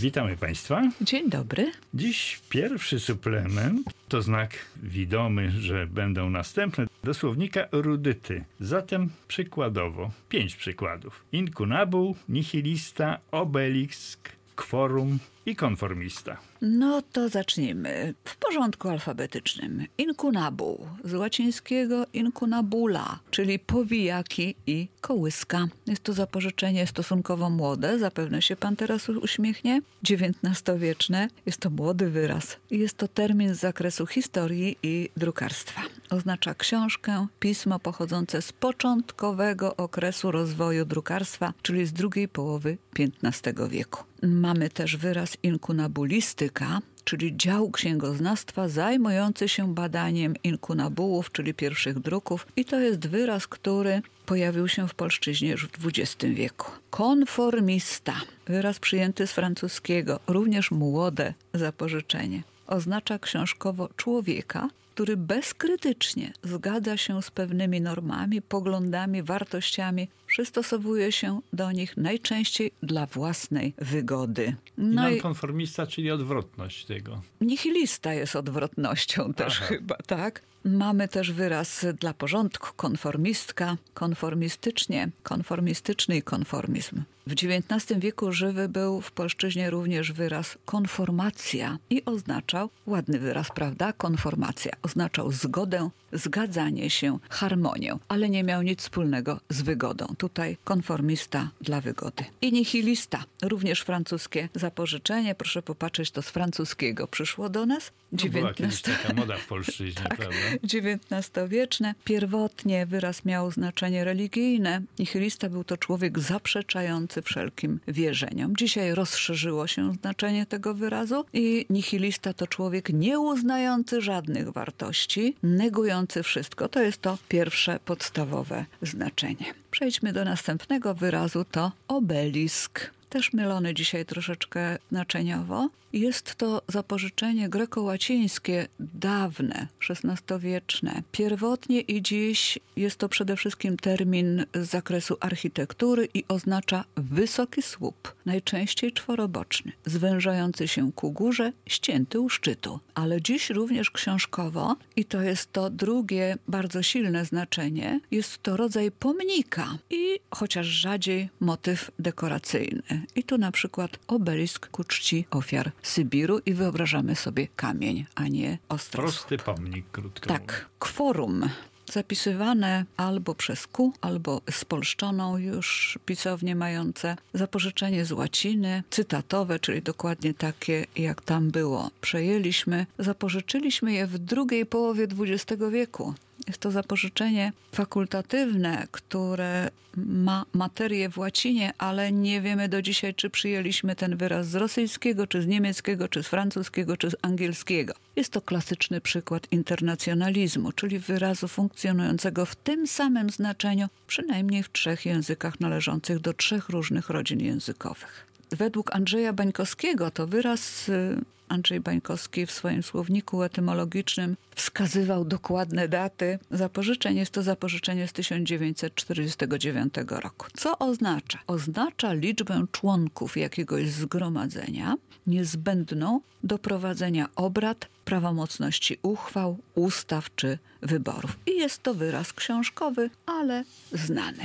Witamy Państwa. Dzień dobry. Dziś pierwszy suplement to znak widomy, że będą następne do słownika rudyty. Zatem przykładowo pięć przykładów. Inkunabul, nihilista, obelisk, kworum i konformista. No to zacznijmy w porządku alfabetycznym. Inkunabuł, z łacińskiego incunabula, czyli powijaki i kołyska. Jest to zapożyczenie stosunkowo młode, zapewne się pan teraz uśmiechnie, XIX-wieczne. Jest to młody wyraz. Jest to termin z zakresu historii i drukarstwa. Oznacza książkę, pismo pochodzące z początkowego okresu rozwoju drukarstwa, czyli z drugiej połowy XV wieku. Mamy też wyraz inkunabulistyka, czyli dział księgoznawstwa zajmujący się badaniem inkunabułów, czyli pierwszych druków. I to jest wyraz, który pojawił się w polszczyźnie już w XX wieku. Konformista, wyraz przyjęty z francuskiego, również młode zapożyczenie. Oznacza książkowo człowieka, który bezkrytycznie zgadza się z pewnymi normami, poglądami, wartościami, przystosowuje się do nich najczęściej dla własnej wygody. No I nonkonformista, czyli odwrotność tego. Nihilista jest odwrotnością też Aha. chyba, tak? Mamy też wyraz dla porządku konformistka, konformistycznie, konformistyczny i konformizm. W XIX wieku żywy był w polszczyźnie również wyraz konformacja i oznaczał, ładny wyraz, prawda? Konformacja oznaczał zgodę, zgadzanie się, harmonię, ale nie miał nic wspólnego z wygodą. Tutaj konformista dla wygody. I nihilista, również francuskie zapożyczenie. Proszę popatrzeć, to z francuskiego przyszło do nas. No, była kiedyś taka moda w polszczyźnie, tak, prawda? XIX-wieczne. Pierwotnie wyraz miał znaczenie religijne. Nihilista był to człowiek zaprzeczający wszelkim wierzeniom. Dzisiaj rozszerzyło się znaczenie tego wyrazu i nihilista to człowiek nieuznający żadnych wartości, negujący wszystko. To jest to pierwsze podstawowe znaczenie. Przejdźmy do następnego wyrazu, to obelisk też mylony dzisiaj troszeczkę znaczeniowo. Jest to zapożyczenie greko-łacińskie, dawne, XVI-wieczne. Pierwotnie i dziś jest to przede wszystkim termin z zakresu architektury i oznacza wysoki słup, najczęściej czworoboczny, zwężający się ku górze, ścięty u szczytu. Ale dziś również książkowo, i to jest to drugie bardzo silne znaczenie, jest to rodzaj pomnika i chociaż rzadziej motyw dekoracyjny. I tu na przykład obelisk ku czci ofiar Sybiru i wyobrażamy sobie kamień, a nie ostro. Prosty pomnik, krótko Tak. Kworum zapisywane albo przez Q, albo spolszczoną już pisownie mające zapożyczenie z łaciny, cytatowe, czyli dokładnie takie, jak tam było. Przejęliśmy, zapożyczyliśmy je w drugiej połowie XX wieku. Jest to zapożyczenie fakultatywne, które ma materię w łacinie, ale nie wiemy do dzisiaj, czy przyjęliśmy ten wyraz z rosyjskiego, czy z niemieckiego, czy z francuskiego, czy z angielskiego. Jest to klasyczny przykład internacjonalizmu, czyli wyrazu funkcjonującego w tym samym znaczeniu, przynajmniej w trzech językach należących do trzech różnych rodzin językowych. Według Andrzeja Bańkowskiego to wyraz y, Andrzej Bańkowski w swoim słowniku etymologicznym wskazywał dokładne daty zapożyczeń. Jest to zapożyczenie z 1949 roku. Co oznacza? Oznacza liczbę członków jakiegoś zgromadzenia niezbędną do prowadzenia obrad, prawomocności uchwał, ustaw czy wyborów. I jest to wyraz książkowy, ale znany.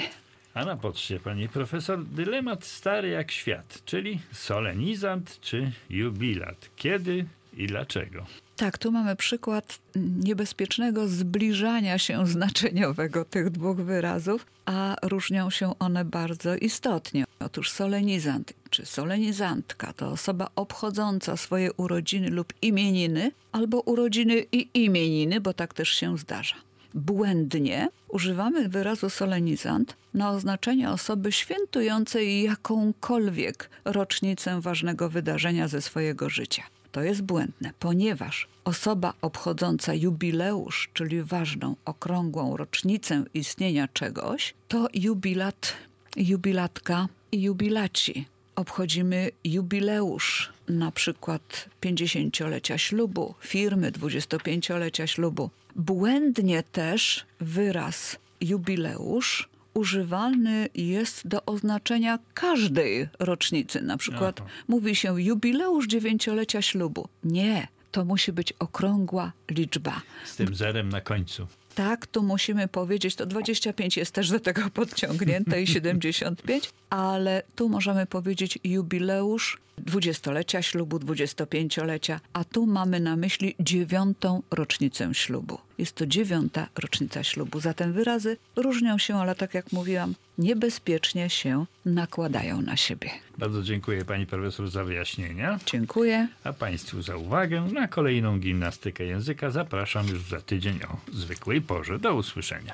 A na poczcie, pani profesor, dylemat stary jak świat, czyli solenizant czy jubilat. Kiedy i dlaczego? Tak, tu mamy przykład niebezpiecznego zbliżania się znaczeniowego tych dwóch wyrazów, a różnią się one bardzo istotnie. Otóż solenizant czy solenizantka to osoba obchodząca swoje urodziny lub imieniny, albo urodziny i imieniny, bo tak też się zdarza błędnie używamy wyrazu solenizant na oznaczenie osoby świętującej jakąkolwiek rocznicę ważnego wydarzenia ze swojego życia. To jest błędne, ponieważ osoba obchodząca jubileusz, czyli ważną, okrągłą rocznicę istnienia czegoś, to jubilat, jubilatka i jubilaci obchodzimy jubileusz, na przykład 50-lecia ślubu, firmy 25-lecia ślubu. Błędnie też wyraz jubileusz używany jest do oznaczenia każdej rocznicy. Na przykład Aha. mówi się jubileusz dziewięciolecia ślubu. Nie, to musi być okrągła liczba. Z tym zerem na końcu. Tak, tu musimy powiedzieć, to 25 jest też do tego podciągnięte i 75, ale tu możemy powiedzieć jubileusz dwudziestolecia ślubu, 25-lecia, a tu mamy na myśli dziewiątą rocznicę ślubu. Jest to dziewiąta rocznica ślubu, zatem wyrazy różnią się, ale tak jak mówiłam, niebezpiecznie się nakładają na siebie. Bardzo dziękuję pani profesor za wyjaśnienia, Dziękuję. a państwu za uwagę. Na kolejną gimnastykę języka zapraszam już za tydzień o zwykłej porze. Do usłyszenia.